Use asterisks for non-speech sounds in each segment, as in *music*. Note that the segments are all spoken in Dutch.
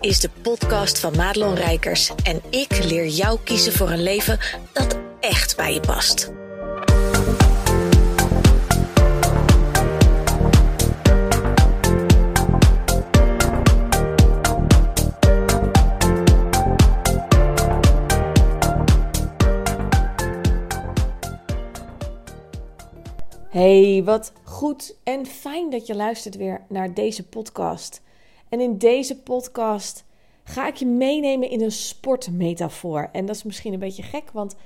is de podcast van Madelon Rijkers en ik leer jou kiezen voor een leven dat echt bij je past. Hey, wat goed en fijn dat je luistert weer naar deze podcast. En in deze podcast ga ik je meenemen in een sportmetafoor. En dat is misschien een beetje gek, want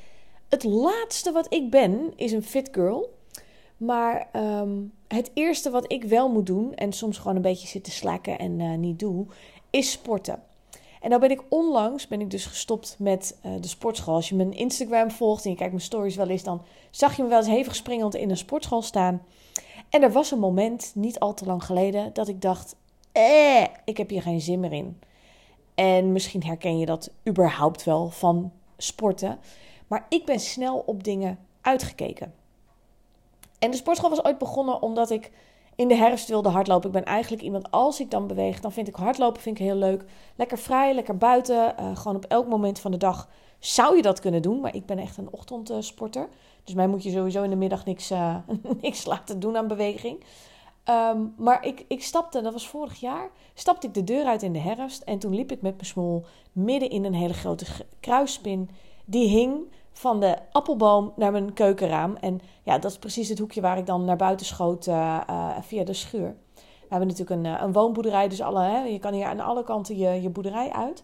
het laatste wat ik ben is een fit girl. Maar ehm, het eerste wat ik wel moet doen, en soms gewoon een beetje zitten slakken en uh, niet doe, is sporten. En nou ben ik onlangs ben ik dus gestopt met uh, de sportschool. Als je mijn Instagram volgt en je kijkt mijn stories wel eens, dan zag je me wel eens hevig springend in een sportschool staan. En er was een moment, niet al te lang geleden, dat ik dacht: eh, ik heb hier geen zin meer in. En misschien herken je dat überhaupt wel van sporten. Maar ik ben snel op dingen uitgekeken. En de sportschool was ooit begonnen omdat ik in de herfst wilde hardlopen. Ik ben eigenlijk iemand, als ik dan beweeg, dan vind ik hardlopen vind ik heel leuk. Lekker vrij, lekker buiten. Uh, gewoon op elk moment van de dag zou je dat kunnen doen. Maar ik ben echt een ochtendsporter. Dus mij moet je sowieso in de middag niks, uh, *laughs* niks laten doen aan beweging. Um, maar ik, ik stapte, dat was vorig jaar, stapte ik de deur uit in de herfst. En toen liep ik met mijn smol midden in een hele grote kruisspin. Die hing van de appelboom naar mijn keukenraam. En ja, dat is precies het hoekje waar ik dan naar buiten schoot uh, uh, via de schuur. We hebben natuurlijk een, een woonboerderij, dus alle, hè, je kan hier aan alle kanten je, je boerderij uit.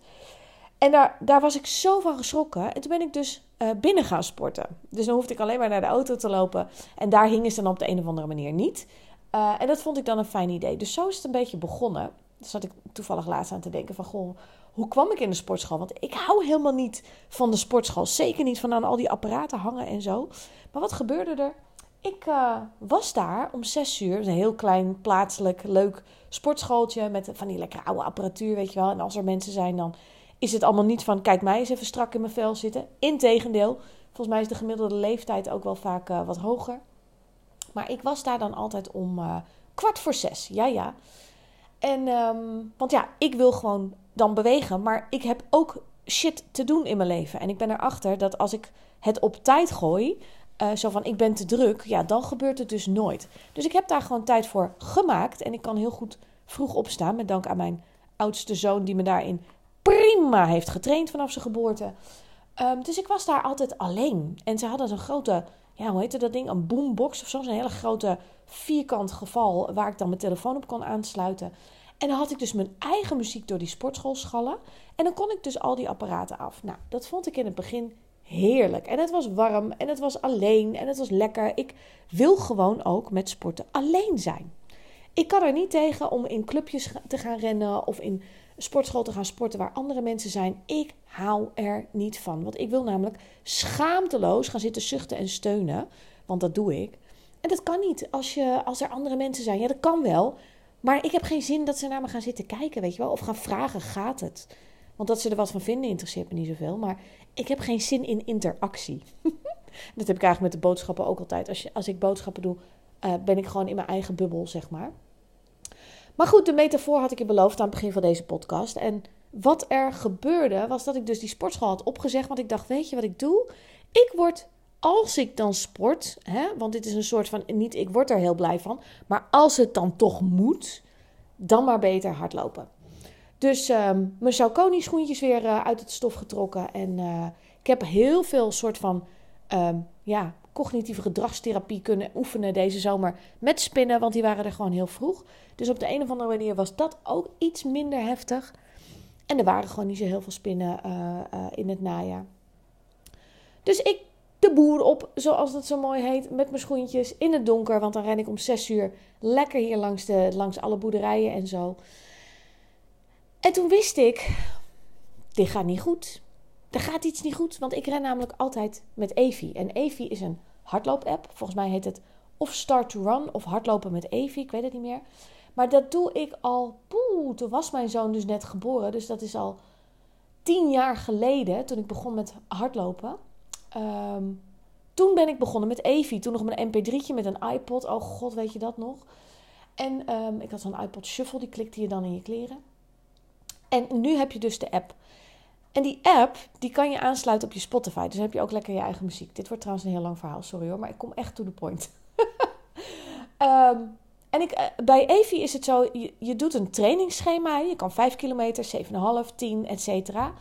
En daar, daar was ik zo van geschrokken. En toen ben ik dus binnen gaan sporten. Dus dan hoefde ik alleen maar naar de auto te lopen. En daar hingen ze dan op de een of andere manier niet. Uh, en dat vond ik dan een fijn idee. Dus zo is het een beetje begonnen. Daar zat ik toevallig laatst aan te denken van... Goh, hoe kwam ik in de sportschool? Want ik hou helemaal niet van de sportschool. Zeker niet van aan al die apparaten hangen en zo. Maar wat gebeurde er? Ik uh, was daar om zes uur. Een heel klein, plaatselijk, leuk sportschooltje... met van die lekkere oude apparatuur, weet je wel. En als er mensen zijn, dan is het allemaal niet van... kijk mij eens even strak in mijn vel zitten. Integendeel, volgens mij is de gemiddelde leeftijd ook wel vaak uh, wat hoger... Maar ik was daar dan altijd om uh, kwart voor zes. Ja, ja. En, um, want ja, ik wil gewoon dan bewegen. Maar ik heb ook shit te doen in mijn leven. En ik ben erachter dat als ik het op tijd gooi. Uh, zo van ik ben te druk. Ja, dan gebeurt het dus nooit. Dus ik heb daar gewoon tijd voor gemaakt. En ik kan heel goed vroeg opstaan. Met dank aan mijn oudste zoon, die me daarin prima heeft getraind vanaf zijn geboorte. Um, dus ik was daar altijd alleen. En ze hadden zo'n grote ja, hoe heette dat ding? Een boombox of zo. Een hele grote vierkant geval waar ik dan mijn telefoon op kon aansluiten. En dan had ik dus mijn eigen muziek door die sportschool schallen. En dan kon ik dus al die apparaten af. Nou, dat vond ik in het begin heerlijk. En het was warm en het was alleen en het was lekker. Ik wil gewoon ook met sporten alleen zijn. Ik kan er niet tegen om in clubjes te gaan rennen of in sportschool te gaan sporten waar andere mensen zijn. Ik hou er niet van. Want ik wil namelijk schaamteloos gaan zitten zuchten en steunen. Want dat doe ik. En dat kan niet als, je, als er andere mensen zijn. Ja, dat kan wel. Maar ik heb geen zin dat ze naar me gaan zitten kijken, weet je wel. Of gaan vragen, gaat het? Want dat ze er wat van vinden interesseert me niet zoveel. Maar ik heb geen zin in interactie. *laughs* dat heb ik eigenlijk met de boodschappen ook altijd. Als, je, als ik boodschappen doe, uh, ben ik gewoon in mijn eigen bubbel, zeg maar. Maar goed, de metafoor had ik je beloofd aan het begin van deze podcast. En wat er gebeurde, was dat ik dus die sportschool had opgezegd. Want ik dacht, weet je wat ik doe? Ik word, als ik dan sport, hè, want dit is een soort van, niet ik word er heel blij van. Maar als het dan toch moet, dan maar beter hardlopen. Dus um, mijn Saucony schoentjes weer uh, uit het stof getrokken. En uh, ik heb heel veel soort van, um, ja, cognitieve gedragstherapie kunnen oefenen deze zomer met spinnen, want die waren er gewoon heel vroeg. Dus op de een of andere manier was dat ook iets minder heftig. En er waren gewoon niet zo heel veel spinnen uh, uh, in het najaar. Dus ik de boer op, zoals dat zo mooi heet, met mijn schoentjes in het donker. Want dan ren ik om zes uur lekker hier langs, de, langs alle boerderijen en zo. En toen wist ik, dit gaat niet goed. Er gaat iets niet goed, want ik ren namelijk altijd met Evi. En Evi is een hardloop-app. Volgens mij heet het of Start to Run of hardlopen met Evi, ik weet het niet meer. Maar dat doe ik al, poeh, toen was mijn zoon dus net geboren. Dus dat is al tien jaar geleden, toen ik begon met hardlopen. Um, toen ben ik begonnen met Evi. Toen nog een mp3'tje met een iPod. Oh god, weet je dat nog? En um, ik had zo'n iPod Shuffle, die klikte je dan in je kleren. En nu heb je dus de app. En die app, die kan je aansluiten op je Spotify. Dus dan heb je ook lekker je eigen muziek. Dit wordt trouwens een heel lang verhaal, sorry hoor. Maar ik kom echt to the point. *laughs* Ehm, en ik, eh, bij Evi is het zo, je, je, doet een trainingsschema. Je kan 5 kilometer, 7,5, 10, et cetera.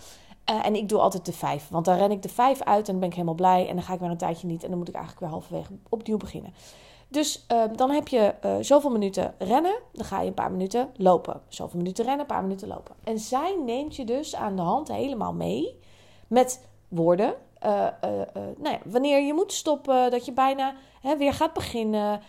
Uh, en ik doe altijd de 5. Want dan ren ik de 5 uit en dan ben ik helemaal blij. En dan ga ik weer een tijdje niet. En dan moet ik eigenlijk weer halverwege opnieuw beginnen. Dus uh, dan heb je uh, zoveel minuten rennen, dan ga je een paar minuten lopen. Zoveel minuten rennen, een paar minuten lopen. En zij neemt je dus aan de hand helemaal mee met woorden. Uh, nou ja, wanneer je moet stoppen, dat je bijna hè, weer gaat beginnen.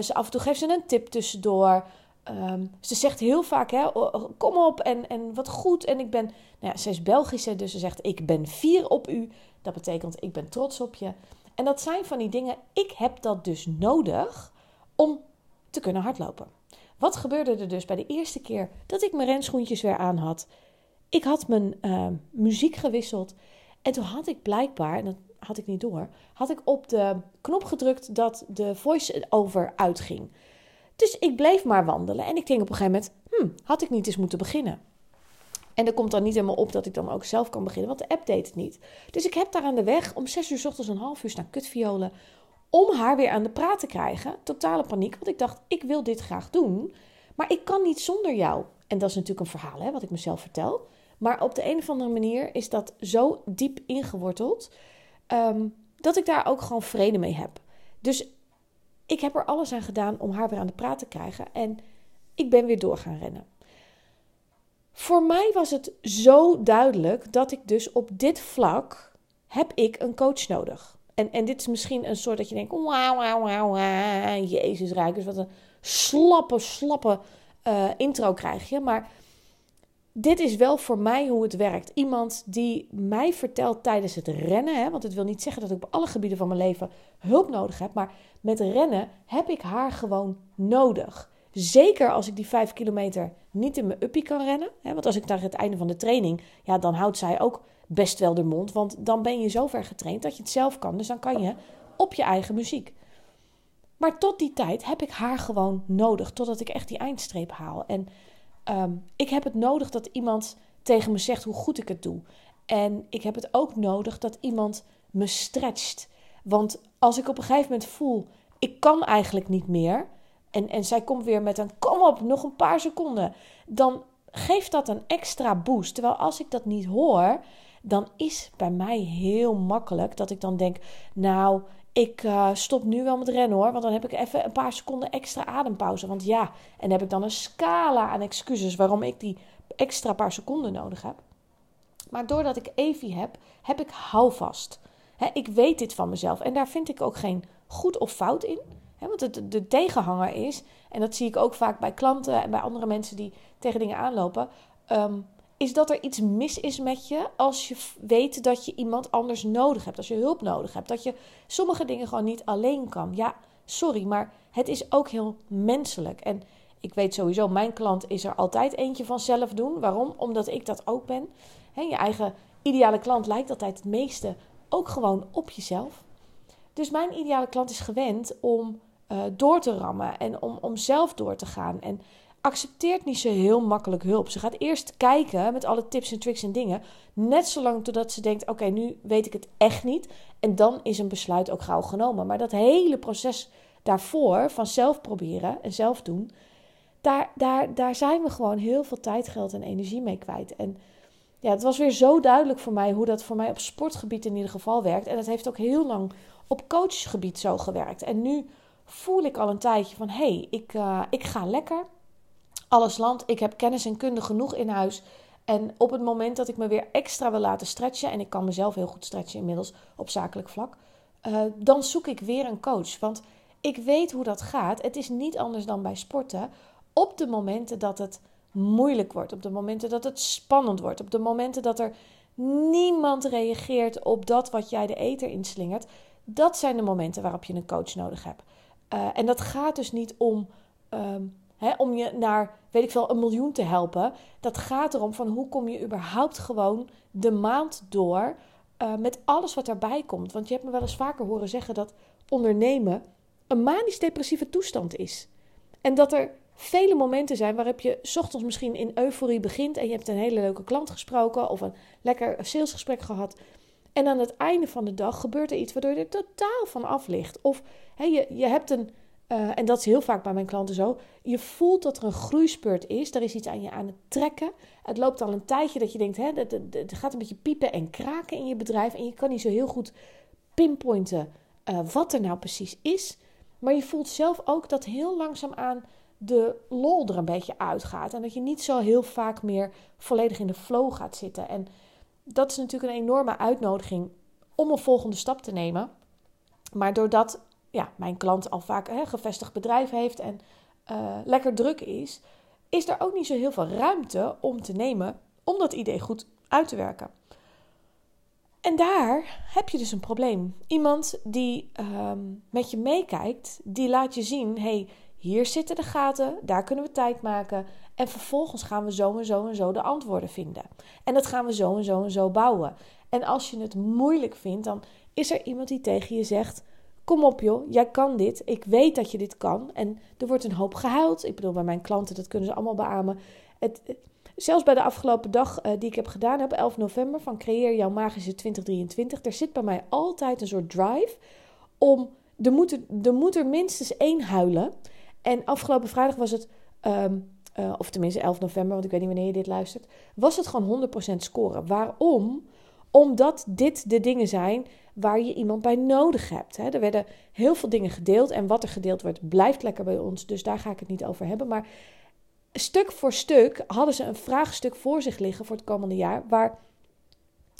ze af en toe geeft ze een tip tussendoor. Um, ze zegt heel vaak, hè, kom op en, en wat goed. En ik ben, nou ja, ze is Belgische, dus ze zegt, ik ben fier op u. Dat betekent, ik ben trots op je. En dat zijn van die dingen, ik heb dat dus nodig om te kunnen hardlopen. Wat gebeurde er dus bij de eerste keer dat ik mijn renschoentjes weer aan had? Ik had mijn uh, muziek gewisseld en toen had ik blijkbaar, en dat had ik niet door, had ik op de knop gedrukt dat de voice-over uitging. Dus ik bleef maar wandelen en ik denk op een gegeven moment, hm, had ik niet eens moeten beginnen. En er komt dan niet helemaal op dat ik dan ook zelf kan beginnen, want de app deed het niet. Dus ik heb daar aan de weg om zes uur s ochtends een half uur naar kutviolen om haar weer aan de praat te krijgen. Totale paniek, want ik dacht, ik wil dit graag doen, maar ik kan niet zonder jou. En dat is natuurlijk een verhaal, hè, wat ik mezelf vertel. Maar op de een of andere manier is dat zo diep ingeworteld um, dat ik daar ook gewoon vrede mee heb. Dus ik heb er alles aan gedaan om haar weer aan de praat te krijgen en ik ben weer door gaan rennen. Voor mij was het zo duidelijk dat ik dus op dit vlak heb ik een coach nodig. En, en dit is misschien een soort dat je denkt, wauw, wauw, wauw, Jezus Rijkers, wat een slappe, slappe uh, intro krijg je. Maar dit is wel voor mij hoe het werkt. Iemand die mij vertelt tijdens het rennen, hè, want het wil niet zeggen dat ik op alle gebieden van mijn leven hulp nodig heb, maar met rennen heb ik haar gewoon nodig. Zeker als ik die vijf kilometer niet in mijn uppie kan rennen. Hè, want als ik naar het einde van de training, ja, dan houdt zij ook best wel de mond. Want dan ben je zo ver getraind dat je het zelf kan. Dus dan kan je op je eigen muziek. Maar tot die tijd heb ik haar gewoon nodig. Totdat ik echt die eindstreep haal. En um, ik heb het nodig dat iemand tegen me zegt hoe goed ik het doe. En ik heb het ook nodig dat iemand me stretcht. Want als ik op een gegeven moment voel, ik kan eigenlijk niet meer en, en zij komt weer met een kom op, nog een paar seconden, dan geeft dat een extra boost. Terwijl als ik dat niet hoor, dan is bij mij heel makkelijk dat ik dan denk, nou, ik uh, stop nu wel met rennen hoor, want dan heb ik even een paar seconden extra adempauze. Want ja, en heb ik dan een scala aan excuses waarom ik die extra paar seconden nodig heb. Maar doordat ik Evie heb, heb ik houvast. Ik weet dit van mezelf en daar vind ik ook geen goed of fout in want het, de tegenhanger is, en dat zie ik ook vaak bij klanten en bij andere mensen die tegen dingen aanlopen, um, is dat er iets mis is met je als je weet dat je iemand anders nodig hebt, als je hulp nodig hebt, dat je sommige dingen gewoon niet alleen kan. Ja, sorry, maar het is ook heel menselijk. En ik weet sowieso, mijn klant is er altijd eentje van zelf doen. Waarom? Omdat ik dat ook ben. He, je eigen ideale klant lijkt altijd het meeste ook gewoon op jezelf. Dus mijn ideale klant is gewend om uh, door te rammen en om, om zelf door te gaan. En accepteert niet zo heel makkelijk hulp. Ze gaat eerst kijken met alle tips en tricks en dingen. Net zolang totdat ze denkt: oké, nu weet ik het echt niet. En dan is een besluit ook gauw genomen. Maar dat hele proces daarvoor, van zelf proberen en zelf doen, daar, daar, daar zijn we gewoon heel veel tijd, geld en energie mee kwijt. En ja, het was weer zo duidelijk voor mij hoe dat voor mij op sportgebied in ieder geval werkt. En het heeft ook heel lang op coachgebied zo gewerkt. En nu voel ik al een tijdje van hé, hey, ik, uh, ik ga lekker. Alles land, ik heb kennis en kunde genoeg in huis. En op het moment dat ik me weer extra wil laten stretchen, en ik kan mezelf heel goed stretchen inmiddels op zakelijk vlak, uh, dan zoek ik weer een coach. Want ik weet hoe dat gaat. Het is niet anders dan bij sporten. Op de momenten dat het moeilijk wordt, op de momenten dat het spannend wordt, op de momenten dat er niemand reageert op dat wat jij de eter inslingert, dat zijn de momenten waarop je een coach nodig hebt. Uh, en dat gaat dus niet om, um, hè, om je naar, weet ik veel, een miljoen te helpen. Dat gaat erom van hoe kom je überhaupt gewoon de maand door uh, met alles wat erbij komt. Want je hebt me wel eens vaker horen zeggen dat ondernemen een manisch-depressieve toestand is. En dat er vele momenten zijn waarop je ochtends misschien in euforie begint en je hebt een hele leuke klant gesproken of een lekker salesgesprek gehad. En aan het einde van de dag gebeurt er iets waardoor je er totaal van af ligt. Of je, je hebt een, uh, en dat is heel vaak bij mijn klanten zo, je voelt dat er een groeispurt is. Er is iets aan je aan het trekken. Het loopt al een tijdje dat je denkt, hè, het gaat een beetje piepen en kraken in je bedrijf. En je kan niet zo heel goed pinpointen uh, wat er nou precies is. Maar je voelt zelf ook dat heel langzaam aan de lol er een beetje uitgaat. En dat je niet zo heel vaak meer volledig in de flow gaat zitten. En dat is natuurlijk een enorme uitnodiging om een volgende stap te nemen. Maar doordat ja, mijn klant al vaak een gevestigd bedrijf heeft en uh, lekker druk is, is er ook niet zo heel veel ruimte om te nemen om dat idee goed uit te werken. En daar heb je dus een probleem. Iemand die um, met je meekijkt, die laat je zien: hey, hier zitten de gaten, daar kunnen we tijd maken. En vervolgens gaan we zo en zo en zo de antwoorden vinden. En dat gaan we zo en zo en zo bouwen. En als je het moeilijk vindt, dan is er iemand die tegen je zegt: Kom op joh, jij kan dit. Ik weet dat je dit kan. En er wordt een hoop gehuild. Ik bedoel, bij mijn klanten, dat kunnen ze allemaal beamen. Het, zelfs bij de afgelopen dag uh, die ik heb gedaan op 11 november van Creëer jouw magische 2023. Er zit bij mij altijd een soort drive om... Er moet er, er, minstens één huilen. En afgelopen vrijdag was het... Um, uh, of tenminste 11 november, want ik weet niet wanneer je dit luistert. Was het gewoon 100% scoren. Waarom? Omdat dit de dingen zijn waar je iemand bij nodig hebt. Hè. Er werden heel veel dingen gedeeld en wat er gedeeld wordt blijft lekker bij ons, dus daar ga ik het niet over hebben. Maar stuk voor stuk hadden ze een vraagstuk voor zich liggen voor het komende jaar, waar,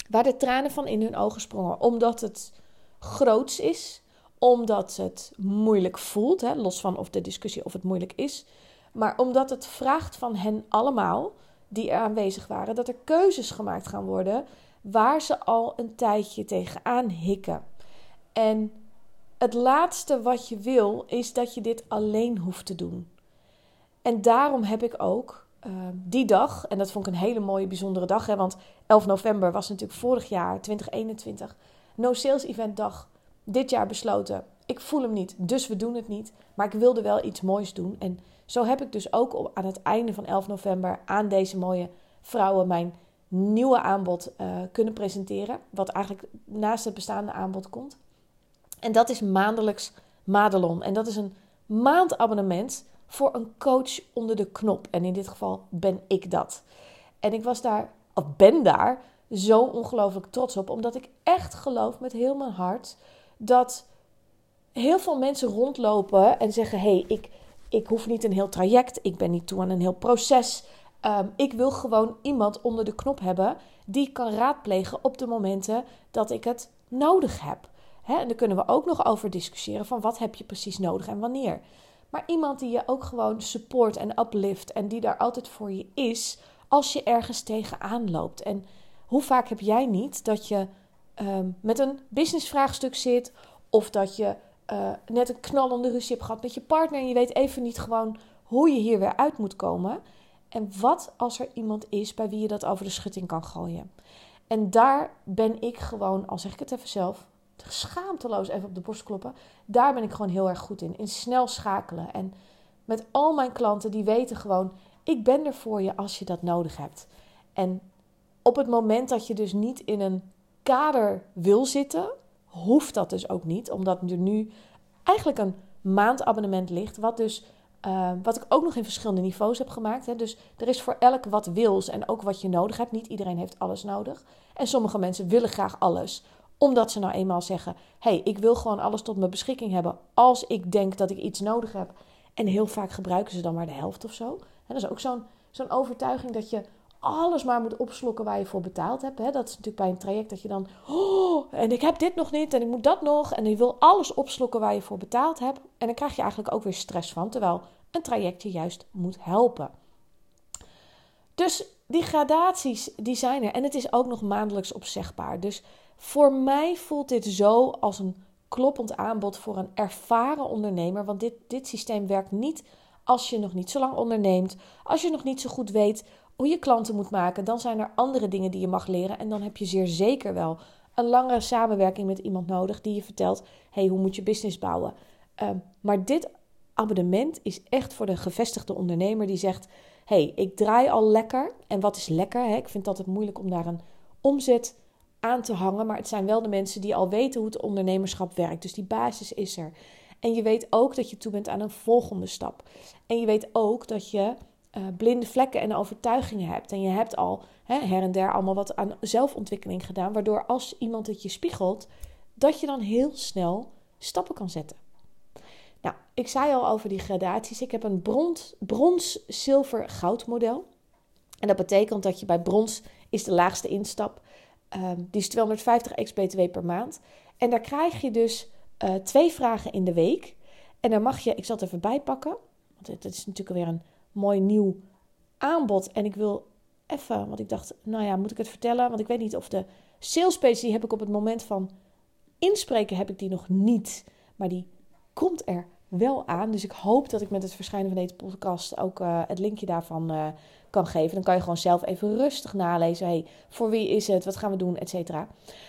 waar de tranen van in hun ogen sprongen, omdat het groots is, omdat het moeilijk voelt, hè, los van of de discussie of het moeilijk is, maar omdat het vraagt van hen allemaal die er aanwezig waren, dat er keuzes gemaakt gaan worden waar ze al een tijdje tegenaan hikken. En het laatste wat je wil is dat je dit alleen hoeft te doen. En daarom heb ik ook uh, die dag, en dat vond ik een hele mooie, bijzondere dag, hè, want 11 november was natuurlijk vorig jaar, 2021, No Sales Event dag, dit jaar besloten. Ik voel hem niet, dus we doen het niet. Maar ik wilde wel iets moois doen. En zo heb ik dus ook aan het einde van 11 november aan deze mooie vrouwen mijn nieuwe aanbod uh, kunnen presenteren. Wat eigenlijk naast het bestaande aanbod komt. En dat is maandelijks Madelon. En dat is een maandabonnement voor een coach onder de knop. En in dit geval ben ik dat. En ik was daar, of ben daar, zo ongelooflijk trots op. Omdat ik echt geloof met heel mijn hart dat heel veel mensen rondlopen en zeggen: hé, hey, ik, ik hoef niet een heel traject, ik ben niet toe aan een heel proces. Ehm, ik wil gewoon iemand onder de knop hebben die kan raadplegen op de momenten dat ik het nodig heb. en daar kunnen we ook nog over discussiëren van wat heb je precies nodig en wanneer. Maar iemand die je ook gewoon support en uplift en die daar altijd voor je is als je ergens tegenaan loopt. En hoe vaak heb jij niet dat je um, met een businessvraagstuk zit of dat je uh, net een knallende ruzie gehad met je partner en je weet even niet gewoon hoe je hier weer uit moet komen. En wat als er iemand is bij wie je dat over de schutting kan gooien? En daar ben ik gewoon, al zeg ik het even zelf, schaamteloos even op de borst kloppen. Daar ben ik gewoon heel erg goed in. In snel schakelen. En met al mijn klanten, die weten gewoon, ik ben er voor je als je dat nodig hebt. En op het moment dat je dus niet in een kader wil zitten, hoeft dat dus ook niet. Omdat er nu eigenlijk een maandabonnement ligt, wat dus uh, wat ik ook nog in verschillende niveaus heb gemaakt. Hè. Dus er is voor elk wat wils en ook wat je nodig hebt. Niet iedereen heeft alles nodig. En sommige mensen willen graag alles. Omdat ze nou eenmaal zeggen: hé, hey, ik wil gewoon alles tot mijn beschikking hebben. Als ik denk dat ik iets nodig heb. En heel vaak gebruiken ze dan maar de helft of zo. En dat is ook zo'n zo'n overtuiging dat je alles maar moet opslokken waar je voor betaald hebt. Hè. Dat is natuurlijk bij een traject dat je dan... Oh, en ik heb dit nog niet en ik moet dat nog. En je wil alles opslokken waar je voor betaald hebt. En dan krijg je eigenlijk ook weer stress van. Terwijl een traject je juist moet helpen. Dus die gradaties, die zijn er. En het is ook nog maandelijks opzegbaar. Dus voor mij voelt dit zo als een kloppend aanbod voor een ervaren ondernemer. Want dit, dit systeem werkt niet als je nog niet zo lang onderneemt. Als je nog niet zo goed weet hoe je klanten moet maken, dan zijn er andere dingen die je mag leren. En dan heb je zeer zeker wel een langere samenwerking met iemand nodig die je vertelt: hey, hoe moet je business bouwen? Uh, maar dit abonnement is echt voor de gevestigde ondernemer die zegt: hey, ik draai al lekker. En wat is lekker? Hè? Ik vind het altijd moeilijk om daar een omzet aan te hangen. Maar het zijn wel de mensen die al weten hoe het ondernemerschap werkt. Dus die basis is er. En je weet ook dat je toe bent aan een volgende stap. En je weet ook dat je uh, blinde vlekken en overtuigingen hebt. En je hebt al hè, her en der allemaal wat aan zelfontwikkeling gedaan. Waardoor als iemand het je spiegelt, dat je dan heel snel stappen kan zetten. Nou, ik zei al over die gradaties. Ik heb een brons, brons zilver, goud model. En dat betekent dat je bij brons is de laagste instap. Um, die is 250 ex-BTW per maand. En daar krijg je dus uh, twee vragen in de week. En dan mag je, ik zal het even bijpakken. Want het is natuurlijk weer een mooi nieuw aanbod. En ik wil even, want ik dacht, nou ja, moet ik het vertellen? Want ik weet niet of de sales page, die heb ik op het moment van inspreken, heb ik die nog niet. Maar die komt er wel aan. Dus ik hoop dat ik met het verschijnen van deze podcast ook uh, het linkje daarvan uh, kan geven. Dan kan je gewoon zelf even rustig nalezen. Hey, voor wie is het? Wat gaan we doen? Etcetera.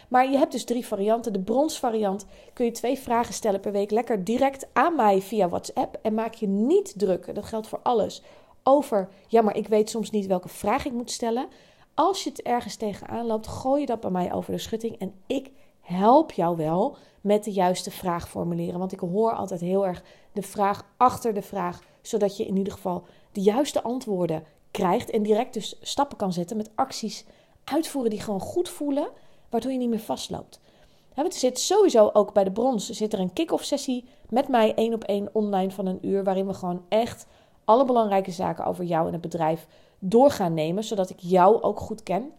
Maar je hebt dus drie varianten. De bronsvariant kun je twee vragen stellen per week. Lekker direct aan mij via WhatsApp. En maak je niet druk. Dat geldt voor alles. Over, ja, maar ik weet soms niet welke vraag ik moet stellen. Als je het ergens tegenaan loopt, gooi je dat bij mij over de schutting. En ik help jou wel met de juiste vraag formuleren. Want ik hoor altijd heel erg de vraag achter de vraag, zodat je in ieder geval de juiste antwoorden krijgt en direct dus stappen kan zetten met acties uitvoeren die gewoon goed voelen, waardoor je niet meer vastloopt. er zit sowieso ook bij de brons zit er een kick-off sessie met mij één op één online van een uur, waarin we gewoon echt alle belangrijke zaken over jou en het bedrijf door gaan nemen, zodat ik jou ook goed ken.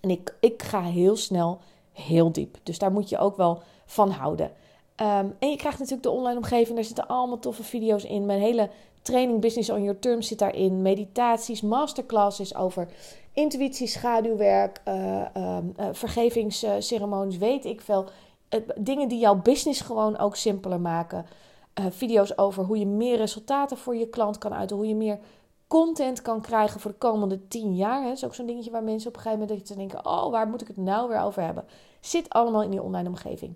En ik, ik ga heel snel heel diep. Dus daar moet je ook wel van houden. Ehm, en je krijgt natuurlijk de online omgeving. Daar zitten allemaal toffe video's in. Mijn hele training Business on Your Terms zit daarin. Meditaties, masterclasses over intuïtie, schaduwwerk, uh, uh, vergevingsceremonies, weet ik veel. dingen die jouw business gewoon ook simpeler maken. Eh, video's over hoe je meer resultaten voor je klant kan uiten. Hoe je meer content kan krijgen voor de komende tien jaar. Dat is ook zo'n dingetje waar mensen op een gegeven moment denken: oh, waar moet ik het nou weer over hebben? Zit allemaal in die online omgeving.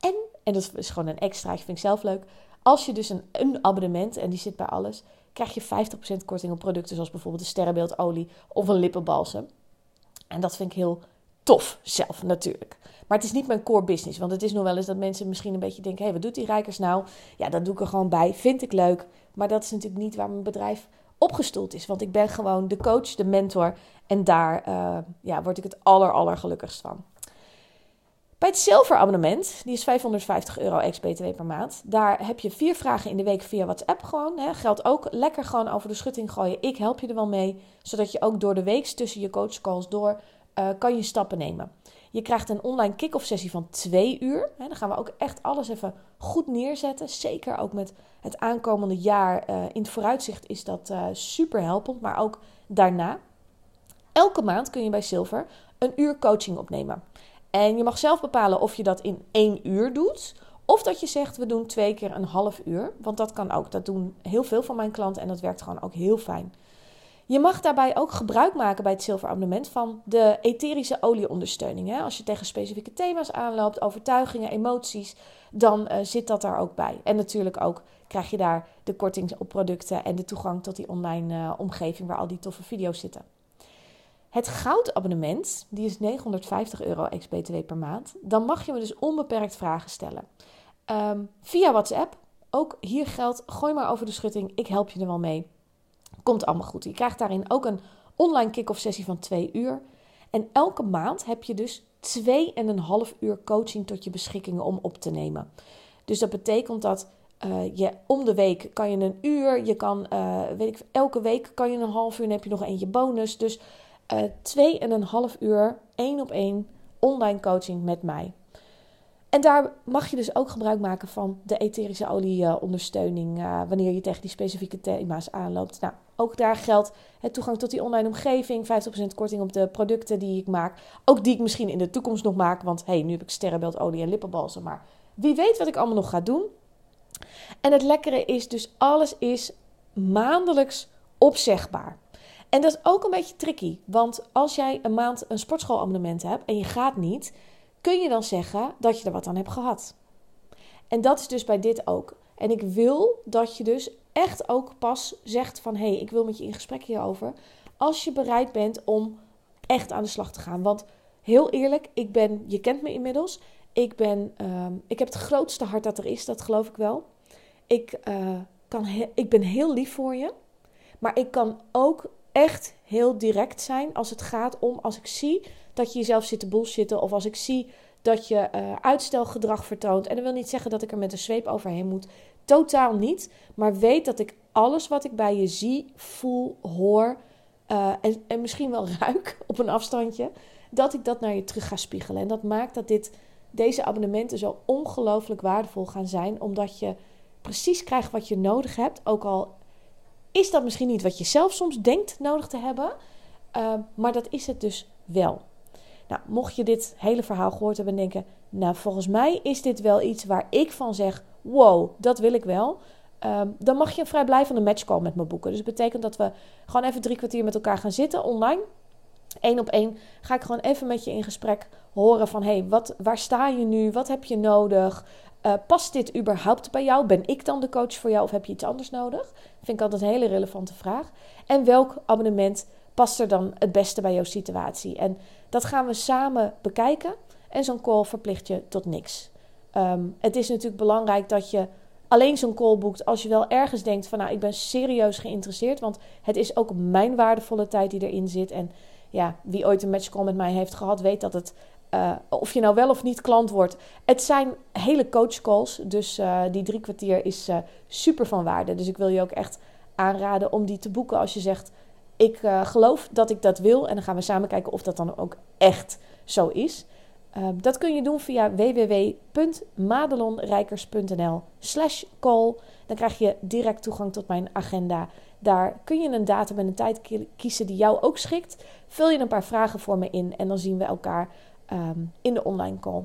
En, en dat is gewoon een extra, vind ik zelf leuk. Als je dus een, een abonnement, en die zit bij alles, krijg je 50% korting op producten zoals bijvoorbeeld een sterrenbeeldolie of een lippenbalsem. En dat vind ik heel tof zelf natuurlijk. Maar het is niet mijn core business. Want het is nog wel eens dat mensen misschien een beetje denken: hé, hey, wat doet die Rijkers nou? Ja, dat doe ik er gewoon bij. Vind ik leuk. Maar dat is natuurlijk niet waar mijn bedrijf opgestoeld is. Want ik ben gewoon de coach, de mentor. En daar uh, ja, word ik het aller, aller gelukkigst van. Bij het zilverabonnement, die is 550 euro ex-BTW per maand. Daar heb je vier vragen in de week via WhatsApp gewoon. Hè. Geldt ook lekker gewoon over de schutting gooien. Ik help je er wel mee, zodat je ook door de week tussen je coachcalls door uh, kan je stappen nemen. Je krijgt een online kick-off sessie van twee uur. Dan gaan we ook echt alles even goed neerzetten. Zeker ook met het aankomende jaar uh, in het vooruitzicht is dat uh, super helpend. Maar ook daarna. Elke maand kun je bij Silver een uur coaching opnemen. En je mag zelf bepalen of je dat in één uur doet. Of dat je zegt, we doen twee keer een half uur. Want dat kan ook. Dat doen heel veel van mijn klanten en dat werkt gewoon ook heel fijn. Je mag daarbij ook gebruik maken bij het zilverabonnement van de etherische olieondersteuning. Als je tegen specifieke thema's aanloopt, overtuigingen, emoties, dan uh, zit dat daar ook bij. En natuurlijk ook krijg je daar de korting op producten en de toegang tot die online uh, omgeving waar al die toffe video's zitten. Het goudabonnement, die is 950 euro ex-BTW per maand. Dan mag je me dus onbeperkt vragen stellen. Um, via WhatsApp. Ook hier geldt, gooi maar over de schutting. Ik help je er wel mee. Komt allemaal goed. Je krijgt daarin ook een online kick-off sessie van twee uur. En elke maand heb je dus twee en een half uur coaching tot je beschikking om op te nemen. Dus dat betekent dat uh, je om de week kan je een uur, je kan, uh, weet ik, elke week kan je een half uur en heb je nog eentje bonus. Dus uh, twee en een half uur één op één online coaching met mij. En daar mag je dus ook gebruik maken van de etherische olie ondersteuning uh, wanneer je tegen die specifieke thema's aanloopt. Nou, ook daar geldt het toegang tot die online omgeving, 50% korting op de producten die ik maak. Ook die ik misschien in de toekomst nog maak, want hey, nu heb ik sterrenbeeldolie en lippenbalsem, maar wie weet wat ik allemaal nog ga doen. En het lekkere is dus alles is maandelijks opzegbaar. En dat is ook een beetje tricky. Want als jij een maand een sportschoolabonnement hebt en je gaat niet, kun je dan zeggen dat je er wat aan hebt gehad. En dat is dus bij dit ook. En ik wil dat je dus echt ook pas zegt van... hé, hey, ik wil met je in gesprek hierover. Als je bereid bent om echt aan de slag te gaan. Want heel eerlijk, ik ben, je kent me inmiddels. Ik, ben, ehm, ik heb het grootste hart dat er is, dat geloof ik wel. Ik, uh, kan ik ben heel lief voor je. Maar ik kan ook echt heel direct zijn als het gaat om als ik zie dat je jezelf zit te bullshitten. Of als ik zie dat je uh, uitstelgedrag vertoont. En dat wil niet zeggen dat ik er met een zweep overheen moet. Totaal niet. Maar weet dat ik alles wat ik bij je zie, voel, hoor. Uh, en, en misschien wel *laughs* ruik op een afstandje. Dat ik dat naar je terug ga spiegelen. En dat maakt dat dit, deze abonnementen zo ongelooflijk waardevol gaan zijn. Omdat je precies krijgt wat je nodig hebt. Ook al is dat misschien niet wat je zelf soms denkt nodig te hebben. Uh, maar dat is het dus wel. Nou, mocht je dit hele verhaal gehoord hebben en denken: Nou, volgens mij is dit wel iets waar ik van zeg: Wow, dat wil ik wel. Um, dan mag je een vrijblijvende matchcall met me boeken. Dus dat betekent dat we gewoon even drie kwartier met elkaar gaan zitten online. Eén op één ga ik gewoon even met je in gesprek horen van... hey, wat, waar sta je nu? Wat heb je nodig? Uh, past dit überhaupt bij jou? Ben ik dan de coach voor jou of heb je iets anders nodig? Vind ik altijd een hele relevante vraag. En welk abonnement past er dan het beste bij jouw situatie? En dat gaan we samen bekijken. En zo'n call verplicht je tot niks. Um, het is natuurlijk belangrijk dat je alleen zo'n call boekt als je wel ergens denkt van nou ik ben serieus geïnteresseerd. Want het is ook mijn waardevolle tijd die erin zit. En ja, wie ooit een matchcall met mij heeft gehad, weet dat het uh, of je nou wel of niet klant wordt. Het zijn hele coachcalls. Dus uh, die drie kwartier is uh, super van waarde. Dus ik wil je ook echt aanraden om die te boeken als je zegt: Ik geloof dat ik dat wil. En dan gaan we samen kijken of dat dan ook echt zo is. dat kun je doen via www.madelonrijkers.nl slash call. Dan krijg je direct toegang tot mijn agenda. Daar kun je een datum en een tijd kiezen die jou ook schikt. Vul je een paar vragen voor me in en dan zien we elkaar um, in de online call.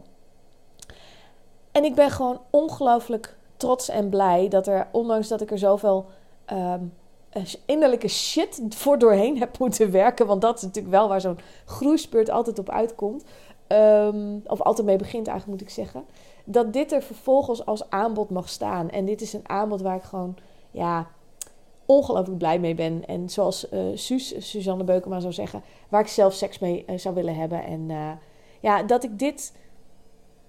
En ik ben gewoon ongelooflijk trots en blij dat er, ondanks dat ik er zoveel um, innerlijke shit voor doorheen heb moeten werken, want dat is natuurlijk wel waar zo'n groeispurt altijd op uitkomt, um, of altijd mee begint eigenlijk moet ik zeggen, dat dit er vervolgens als aanbod mag staan. En dit is een aanbod waar ik gewoon, ja, ongelooflijk blij mee ben. En zoals uh, Suus, Suzanne Beukema zou zeggen, waar ik zelf seks mee uh, zou willen hebben. En ja, dat ik dit.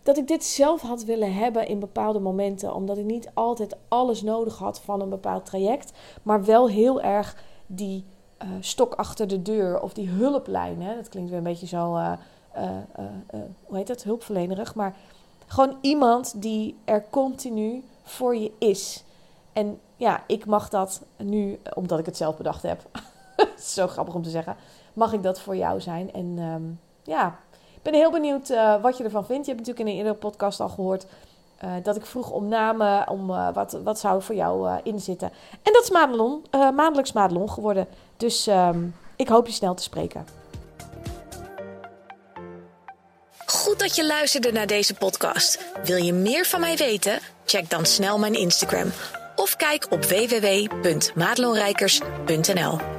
Dat ik dit zelf had willen hebben in bepaalde momenten. Omdat ik niet altijd alles nodig had van een bepaald traject. Maar wel heel erg die uh, stok achter de deur of die hulplijn. Hè? Dat klinkt weer een beetje zo. Uh, uh, hoe heet dat? Hulpverlenerig. Maar gewoon iemand die er continu voor je is. En ja, ik mag dat nu, omdat ik het zelf bedacht heb. *laughs* zo grappig om te zeggen. Mag ik dat voor jou zijn? En um, ja, ben heel benieuwd uh, wat je ervan vindt. Je hebt natuurlijk in een eerdere podcast al gehoord uh, dat ik vroeg om namen, om uh, wat, wat zou voor jou inzitten. En dat is Madelon, maandelijks Madelon geworden. Dus um, ik hoop je snel te spreken. Goed dat je luisterde naar deze podcast. Wil je meer van mij weten? Check dan snel mijn Instagram of kijk op www.madelonrijkers.nl.